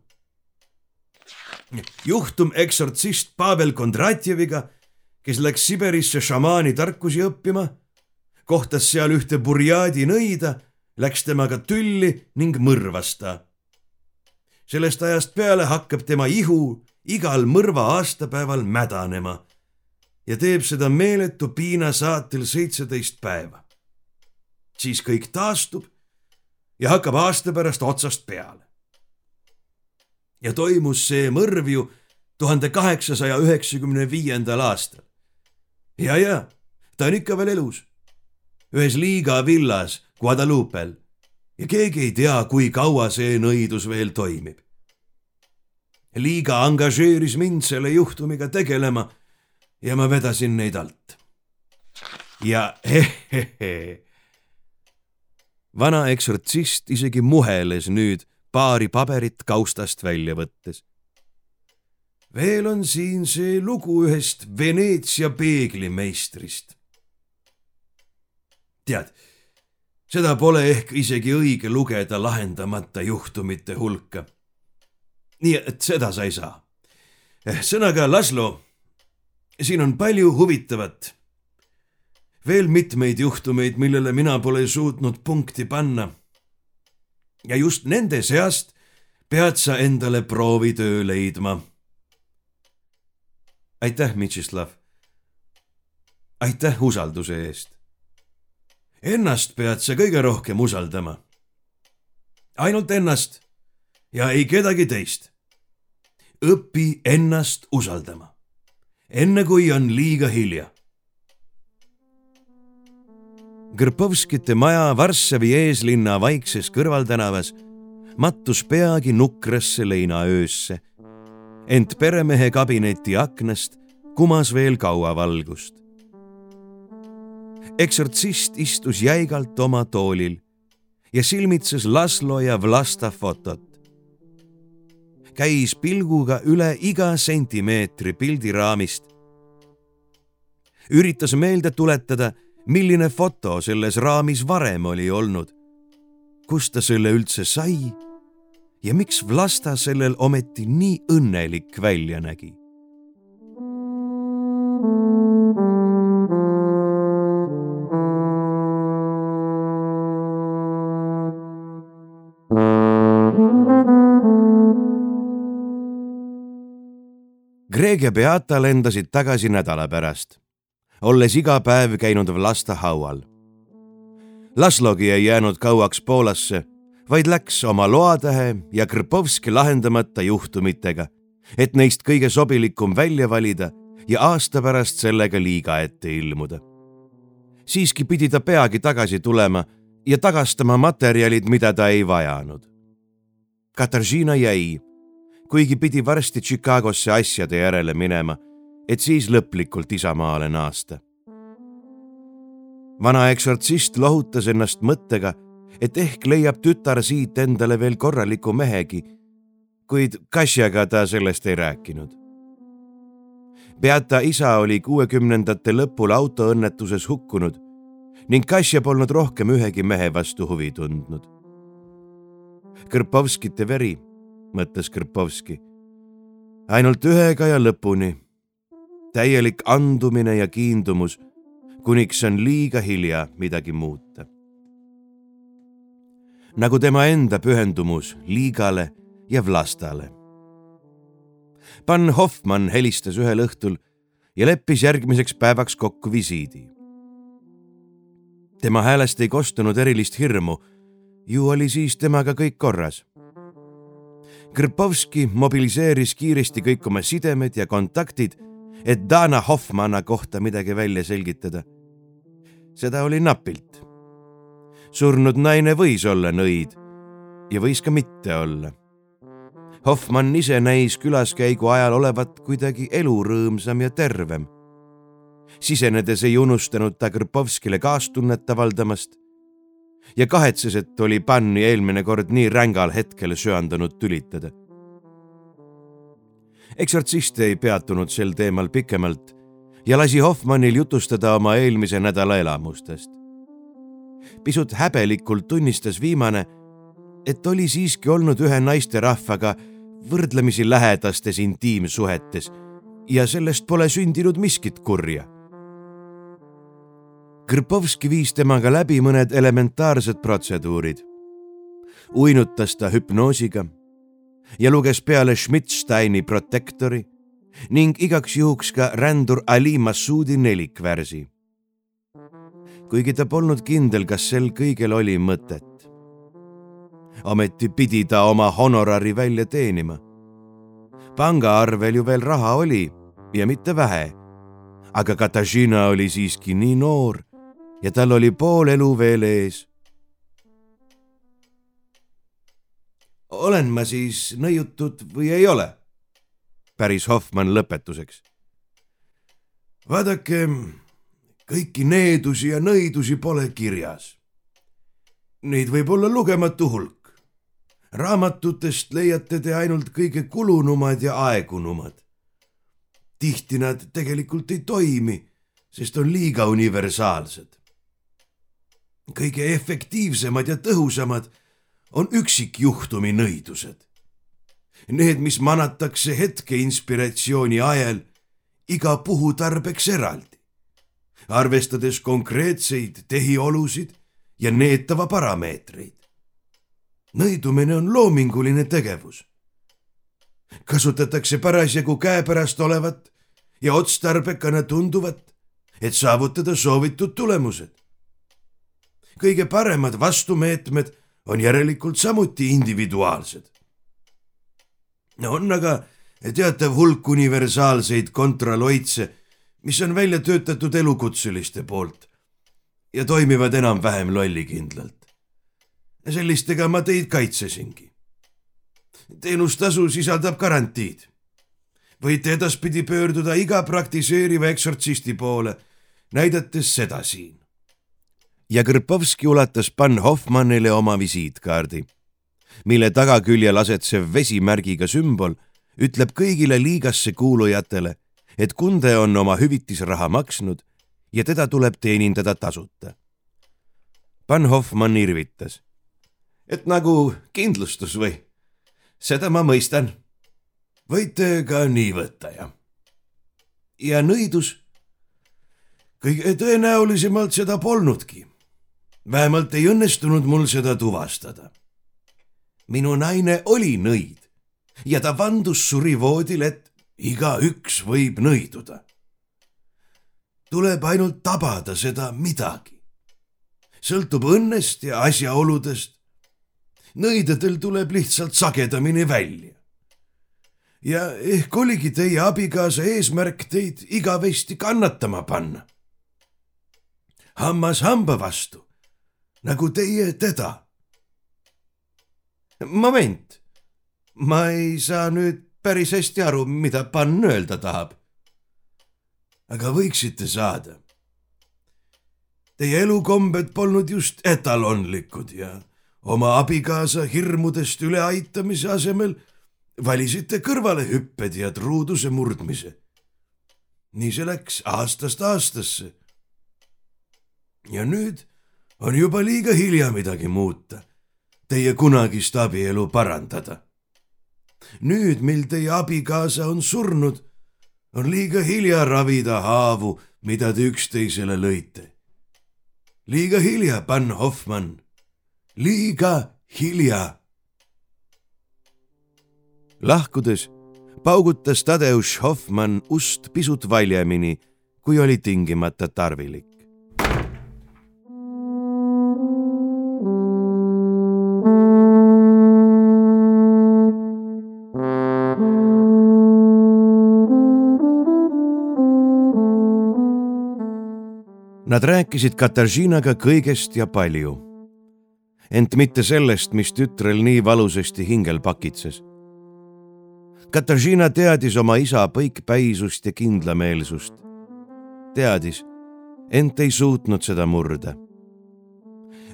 juhtum eksortsist Pavel Kondratjeviga, kes läks Siberisse šamaani tarkusi õppima, kohtas seal ühte burjaadi nõida, läks temaga tülli ning mõrvas ta. sellest ajast peale hakkab tema ihu igal mõrva aastapäeval mädanema ja teeb seda meeletu piina saatel seitseteist päeva siis kõik taastub ja hakkab aasta pärast otsast peale. ja toimus see mõrv ju tuhande kaheksasaja üheksakümne viiendal aastal. Ja, ja ta on ikka veel elus. ühes Liiga villas Guadalupel ja keegi ei tea, kui kaua see nõidus veel toimib. liiga angažeeris mind selle juhtumiga tegelema ja ma vedasin neid alt. ja hehehe vana eksortsist isegi muheles nüüd paari paberit kaustast välja võttes. Veel on siin see lugu ühest Veneetsia peeglimeistrist. tead, seda pole ehk isegi õige lugeda lahendamata juhtumite hulka. nii et seda sa ei saa. sõnaga, Laslo, siin on palju huvitavat veel mitmeid juhtumeid, millele mina pole suutnud punkti panna. ja just nende seast pead sa endale proovitöö leidma. Aitäh, Mitšislav. aitäh usalduse eest. Ennast pead sa kõige rohkem usaldama. ainult ennast ja ei kedagi teist. õpi ennast usaldama, enne kui on liiga hilja Grpovskite maja Varssavi eeslinna vaikses kõrvaltänavas mattus peagi nukrasse leinaöösse. Ent peremehe kabineti aknast kumas veel kaua valgust. eksortsist istus jäigalt oma toolil ja silmitses Laslo ja Vlasta fotot. käis pilguga üle iga sentimeetri pildiraamist. üritas meelde tuletada milline foto selles raamis varem oli olnud, kust ta selle üldse sai ja miks Vlasta sellel ometi nii õnnelik välja nägi. Greg ja Beata lendasid tagasi nädala pärast olles iga päev käinud Vlasta haual. Laslogi ei jäänud kauaks Poolasse, vaid läks oma loatähe ja Krpovski lahendamata juhtumitega, et neist kõige sobilikum välja valida ja aasta pärast sellega liiga ette ilmuda. siiski pidi ta peagi tagasi tulema ja tagastama materjalid, mida ta ei vajanud. Katarzyna jäi, kuigi pidi varsti Chicagosse asjade järele minema, et siis lõplikult isamaale naasta. vana eksortsist lohutas ennast mõttega, et ehk leiab tütar siit endale veel korraliku mehegi, kuid Kassiaga ta sellest ei rääkinud Beata isa oli kuuekümnendate lõpul autoõnnetuses hukkunud ning Kasia polnud rohkem ühegi mehe vastu huvi tundnud. Krpovskite veri, mõtles Krpovski. ainult ühega ja lõpuni. täielik andumine ja kiindumus, kuniks on liiga hilja midagi muuta. Nagu tema enda pühendumus liigale ja Vlastale Pan Hoffmann helistas ühel õhtul ja leppis järgmiseks päevaks kokku visiidi. tema häälest ei kostunud erilist hirmu. ju oli siis temaga kõik korras. Krpovski mobiliseeris kiiresti kõik oma sidemed ja kontaktid, et Dana Hoffmanna kohta midagi välja selgitada. seda oli napilt. Surnud naine võis olla nõid ja võis ka mitte olla Hoffmann ise näis külaskäigu ajal olevat kuidagi elurõõmsam ja tervem. sisenedes ei unustanud ta Krpovskile kaastunnet avaldamast ja kahetses, et oli Panni eelmine kord nii rängal hetkel söandanud tülitada. eksortsist ei peatunud sel teemal pikemalt ja lasi Hoffmannil jutustada oma eelmise nädala elamustest. Pisut häbelikult tunnistas viimane, et oli siiski olnud ühe naisterahvaga võrdlemisi lähedastes intiimsuhetes ja sellest pole sündinud miskit kurja. Krpovski viis temaga läbi mõned elementaarsed protseduurid. uinutas ta hüpnoosiga ja luges peale Schmidsteini protektori ning igaks juhuks ka rändur Ali Massoudi nelikvärsi. Kuigi ta polnud kindel, kas sel kõigel oli mõtet ometi pidi ta oma honorari välja teenima. pangaarvel ju veel raha oli ja mitte vähe. aga Katariina oli siiski nii noor ja tal oli pool elu veel ees. olen ma siis nõiutud või ei ole? päris Hoffmann lõpetuseks. vaadake, kõiki needusi ja nõidusi pole kirjas. Neid võib olla lugematu hulk raamatutest leiate te ainult kõige kulunumad ja aegunumad. tihti nad tegelikult ei toimi, sest on liiga universaalsed. kõige efektiivsemad ja tõhusamad on üksikjuhtumi nõidused. Need, mis manatakse hetke inspiratsiooni ajel iga puhu tarbeks eraldi, arvestades konkreetseid tehiolusid ja neetava parameetreid nõidumine on loominguline tegevus. kasutatakse parasjagu käepärast olevat ja otstarbekana tunduvat, et saavutada soovitud tulemused. kõige paremad vastumeetmed on järelikult samuti individuaalsed. on aga teatav hulk universaalseid kontraloitse, mis on välja töötatud elukutseliste poolt ja toimivad enam-vähem lollikindlalt sellistega ma teid kaitsesingi. teenustasu sisaldab garantiid. võite edaspidi pöörduda iga praktiseeriva eksortsisti poole, näidates seda siin. ja Krpovski ulatas Pan Hoffmannile oma visiitkaardi, mille tagaküljel asetsev vesimärgiga sümbol ütleb kõigile liigasse kuulujatele, et kunde on oma hüvitisraha maksnud ja teda tuleb teenindada tasuta. Pan Hoffmann irvitas et nagu kindlustus või? seda ma mõistan. võite ka nii võtta ja. ja nõidus? kõige tõenäolisemalt seda polnudki. vähemalt ei õnnestunud mul seda tuvastada. minu naine oli nõid ja ta vandus surivoodil, et igaüks võib nõiduda. tuleb ainult tabada seda midagi sõltub õnnest ja asjaoludest. nõidadel tuleb lihtsalt sagedamini välja. ja ehk oligi teie abikaasa eesmärk teid igavesti kannatama panna. hammas hamba vastu, nagu teie teda. moment, ma ei saa nüüd päris hästi aru, mida pann öelda tahab. aga võiksite saada Teie elukombed polnud just etalonlikud ja oma abikaasa hirmudest üleaitamise asemel valisite kõrvalehüpped ja truuduse murdmise. nii see läks aastast aastasse. ja nüüd on juba liiga hilja midagi muuta, teie kunagist abielu parandada. Nüüd, mil teie abikaasa on surnud, on liiga hilja ravida haavu, mida te üksteisele lõite liiga hilja, pann Hoffmann, liiga hilja. lahkudes paugutas Tadeusz Hoffmann ust pisut valjemini, kui oli tingimata tarvilik. Nad rääkisid Katarzynaga kõigest ja palju. ent mitte sellest, mis tütrel nii valusasti hingel pakitses. Katarzyna teadis oma isa põikpäisust ja kindlameelsust. teadis, ent ei suutnud seda murda.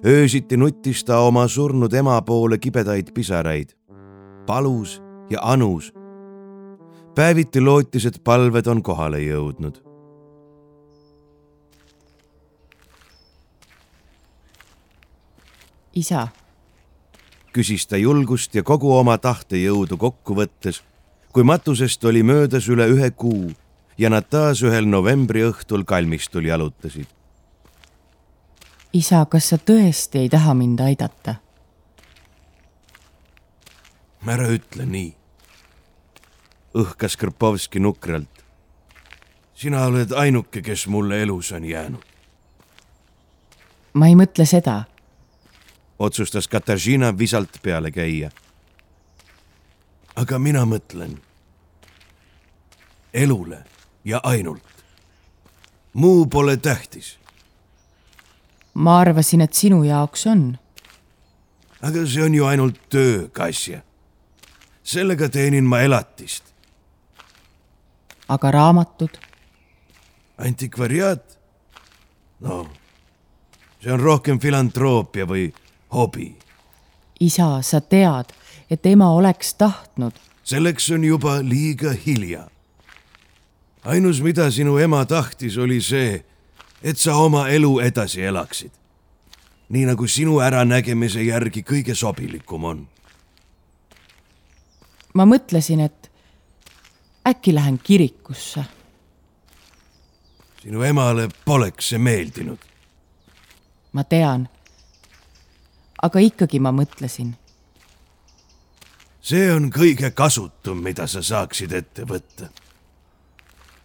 öösiti nuttis ta oma surnud ema poole kibedaid pisaraid, palus ja anus. päeviti lootis, et palved on kohale jõudnud isa. küsis ta julgust ja kogu oma tahtejõudu kokku võttes, kui matusest oli möödas üle ühe kuu ja nad taas ühel novembri õhtul kalmistul jalutasid. isa, kas sa tõesti ei taha mind aidata? ära ütle nii. õhkas Krpovski nukralt. sina oled ainuke, kes mulle elus on jäänud. ma ei mõtle seda otsustas Katarzyna visalt peale käia. aga mina mõtlen elule ja ainult. muu pole tähtis. ma arvasin, et sinu jaoks on. aga see on ju ainult töö, Kasia. sellega teenin ma elatist. aga raamatud? antikvariaat? no, see on rohkem filantroopia või hobi. isa, sa tead, et ema oleks tahtnud. selleks on juba liiga hilja. ainus, mida sinu ema tahtis, oli see, et sa oma elu edasi elaksid. nii nagu sinu äranägemise järgi kõige sobilikum on. ma mõtlesin, et äkki lähen kirikusse. sinu emale poleks see meeldinud. ma tean aga ikkagi ma mõtlesin. see on kõige kasutum, mida sa saaksid ette võtta.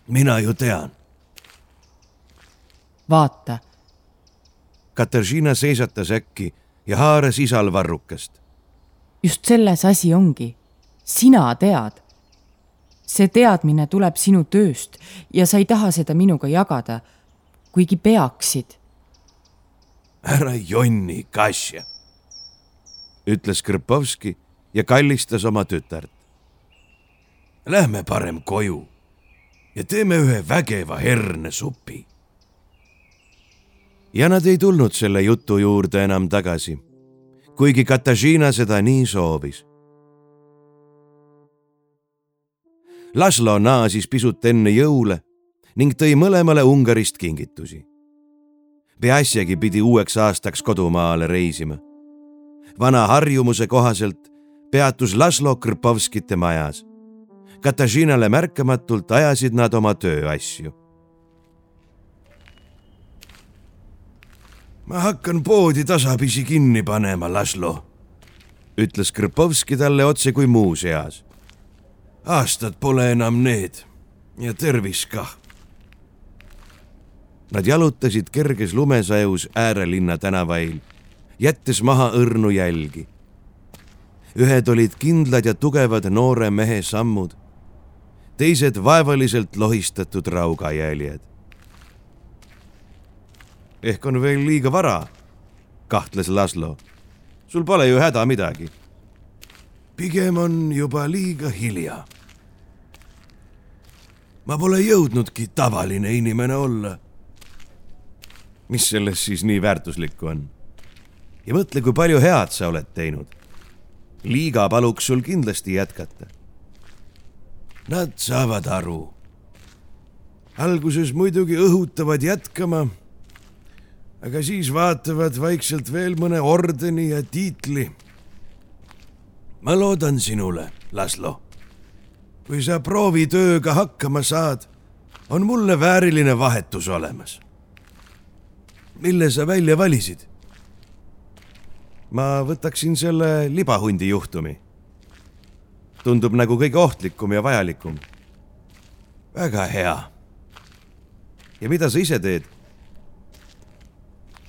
mina ju tean. vaata. Katariina seisatas äkki ja haaras isal varrukast. just selles asi ongi. sina tead. see teadmine tuleb sinu tööst ja sa ei taha seda minuga jagada, kuigi peaksid. ära jonni, Kasia ütles Krpovski ja kallistas oma tütart. Lähme parem koju ja teeme ühe vägeva hernesupi. ja nad ei tulnud selle jutu juurde enam tagasi, kuigi Katariina seda nii soovis. Laslo naasis pisut enne jõule ning tõi mõlemale Ungarist kingitusi. peaasjagi pidi uueks aastaks kodumaale reisima vana harjumuse kohaselt peatus Laslo Krpovskite majas. Katariinale märkamatult ajasid nad oma tööasju. ma hakkan poodi tasapisi kinni panema, Laslo, ütles Krpovski talle otse kui muuseas. aastad pole enam need ja tervis kah. Nad jalutasid kerges lumesajus äärelinna tänavail, jättes maha õrnu jälgi. ühed olid kindlad ja tugevad noore mehe sammud, teised vaevaliselt lohistatud raugajäljed. ehk on veel liiga vara, kahtles Laslo. sul pole ju häda midagi. pigem on juba liiga hilja. ma pole jõudnudki tavaline inimene olla mis selles siis nii väärtuslikku on? Ja mõtle, kui palju head sa oled teinud. liiga paluks sul kindlasti jätkata. Nad saavad aru. alguses muidugi õhutavad jätkama, aga siis vaatavad vaikselt veel mõne ordeni ja tiitli. ma loodan sinule, Laslo. kui sa proovitööga hakkama saad, on mulle vääriline vahetus olemas mille sa välja valisid? Ma võtaksin selle libahundi juhtumi. tundub nagu kõige ohtlikum ja vajalikum. väga hea. ja mida sa ise teed?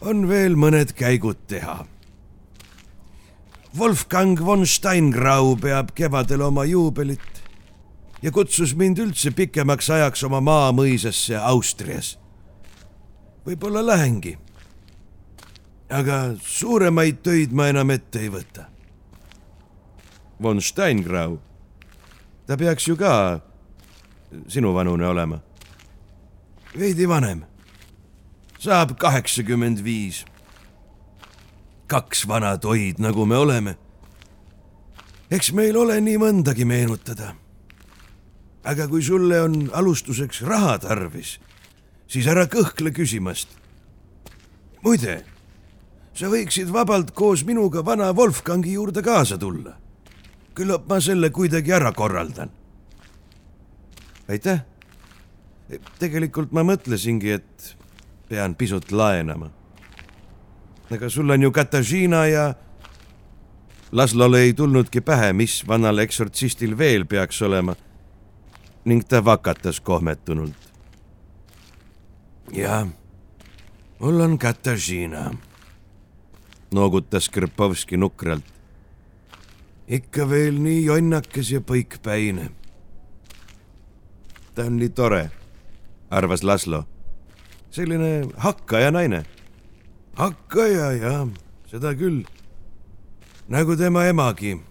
on veel mõned käigud teha. Wolfgang von Steingrau peab kevadel oma juubelit ja kutsus mind üldse pikemaks ajaks oma maamõisasse Austrias. võib-olla lähengi aga suuremaid töid ma enam ette ei võta. von Steingrau, ta peaks ju ka sinuvanune olema. veidi vanem, saab kaheksakümmend viis. kaks vana toid, nagu me oleme. eks meil ole nii mõndagi meenutada. aga kui sulle on alustuseks raha tarvis, siis ära kõhkle küsimast. muide sa võiksid vabalt koos minuga vana Wolfgangi juurde kaasa tulla. küllap ma selle kuidagi ära korraldan. aitäh. tegelikult ma mõtlesingi, et pean pisut laenama. aga sul on ju Katariina ja Laslole ei tulnudki pähe, mis vanal eksortsistil veel peaks olema ning ta vakatas kohmetunult. jah, mul on Katariina noogutas Krpovski nukralt. ikka veel nii jonnakas ja põikpäine. ta on nii tore, arvas Laslo. selline hakkaja naine. hakkaja, jah, seda küll. nagu tema emagi.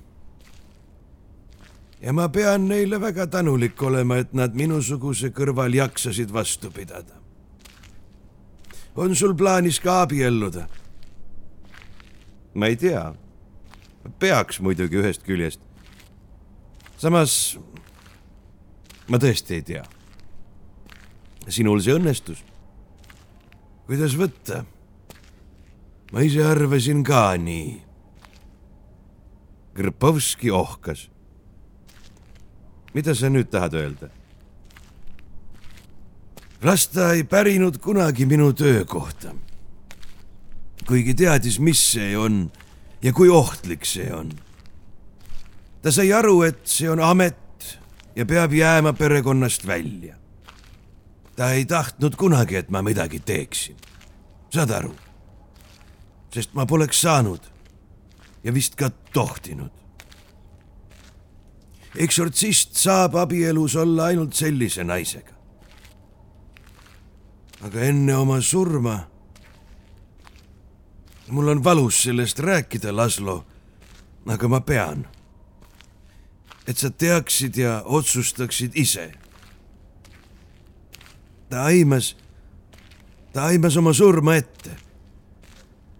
ja ma pean neile väga tänulik olema, et nad minusuguse kõrval jaksasid vastu pidada. on sul plaanis ka abielluda? Ma ei tea. peaks muidugi ühest küljest. samas ma tõesti ei tea. sinul see õnnestus. kuidas võtta? ma ise arvasin ka nii. Krpovski ohkas. mida sa nüüd tahad öelda? las ta ei pärinud kunagi minu töökohta kuigi teadis, mis see on ja kui ohtlik see on. ta sai aru, et see on amet ja peab jääma perekonnast välja. ta ei tahtnud kunagi, et ma midagi teeksin. saad aru? sest ma poleks saanud ja vist ka tohtinud. eksortsist saab abielus olla ainult sellise naisega. aga enne oma surma mul on valus sellest rääkida, Laslo, aga ma pean. et sa teaksid ja otsustaksid ise. ta aimas, ta aimas oma surma ette.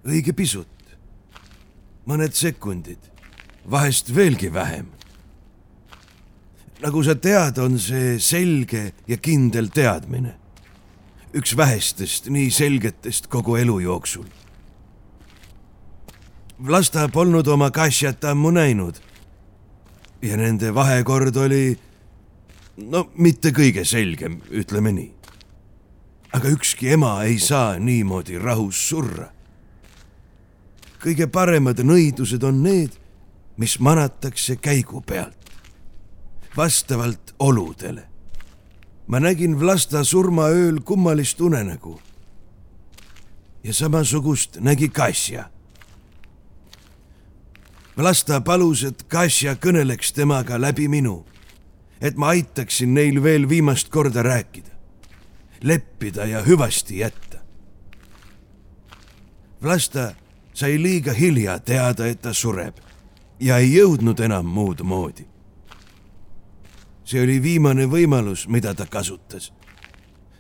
õige pisut, mõned sekundid, vahest veelgi vähem. nagu sa tead, on see selge ja kindel teadmine. üks vähestest nii selgetest kogu elu jooksul Vlasta polnud oma Kassiat ammu näinud. ja nende vahekord oli no mitte kõige selgem, ütleme nii. aga ükski ema ei saa niimoodi rahus surra. kõige paremad nõidused on need, mis manatakse käigu pealt, vastavalt oludele. ma nägin Vlasta surmaööl kummalist unenägu ja samasugust nägi Kasia. Vlasta palus, et Kasia kõneleks temaga läbi minu, et ma aitaksin neil veel viimast korda rääkida, leppida ja hüvasti jätta. Vlasta sai liiga hilja teada, et ta sureb ja ei jõudnud enam muud moodi. see oli viimane võimalus, mida ta kasutas.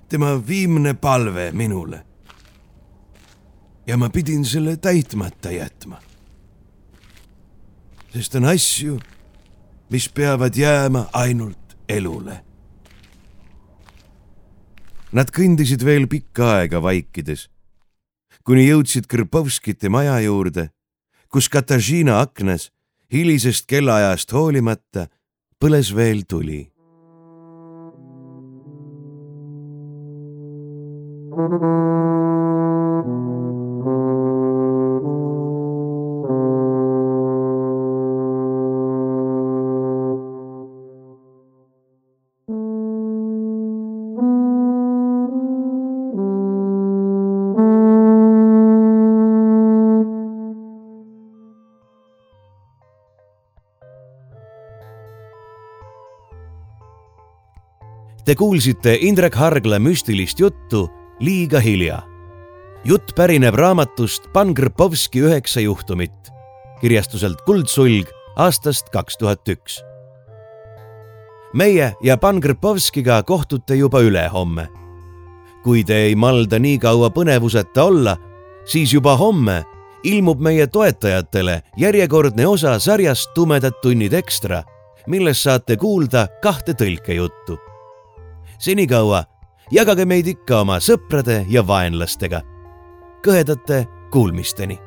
tema viimne palve minule. ja ma pidin selle täitmata jätma. Sest on asju, mis peavad jääma ainult elule. Nad kõndisid veel pikka aega vaikides kuni jõudsid Krpovskite maja juurde, kus Katariina aknas hilisest kellaajast hoolimata põles veel tuli. Te kuulsite Indrek Hargla müstilist juttu Liiga hilja. jutt pärineb raamatust Pan Krpovski üheksa juhtumit kirjastuselt Kuldsulg aastast kaks tuhat üks. meie ja Pan Krpovskiga kohtute juba ülehomme. kui te ei malda nii kaua põnevuseta olla, siis juba homme ilmub meie toetajatele järjekordne osa sarjast Tumedad tunnid ekstra, milles saate kuulda kahte tõlkejuttu senikaua jagage meid ikka oma sõprade ja vaenlastega. kõhedate kuulmisteni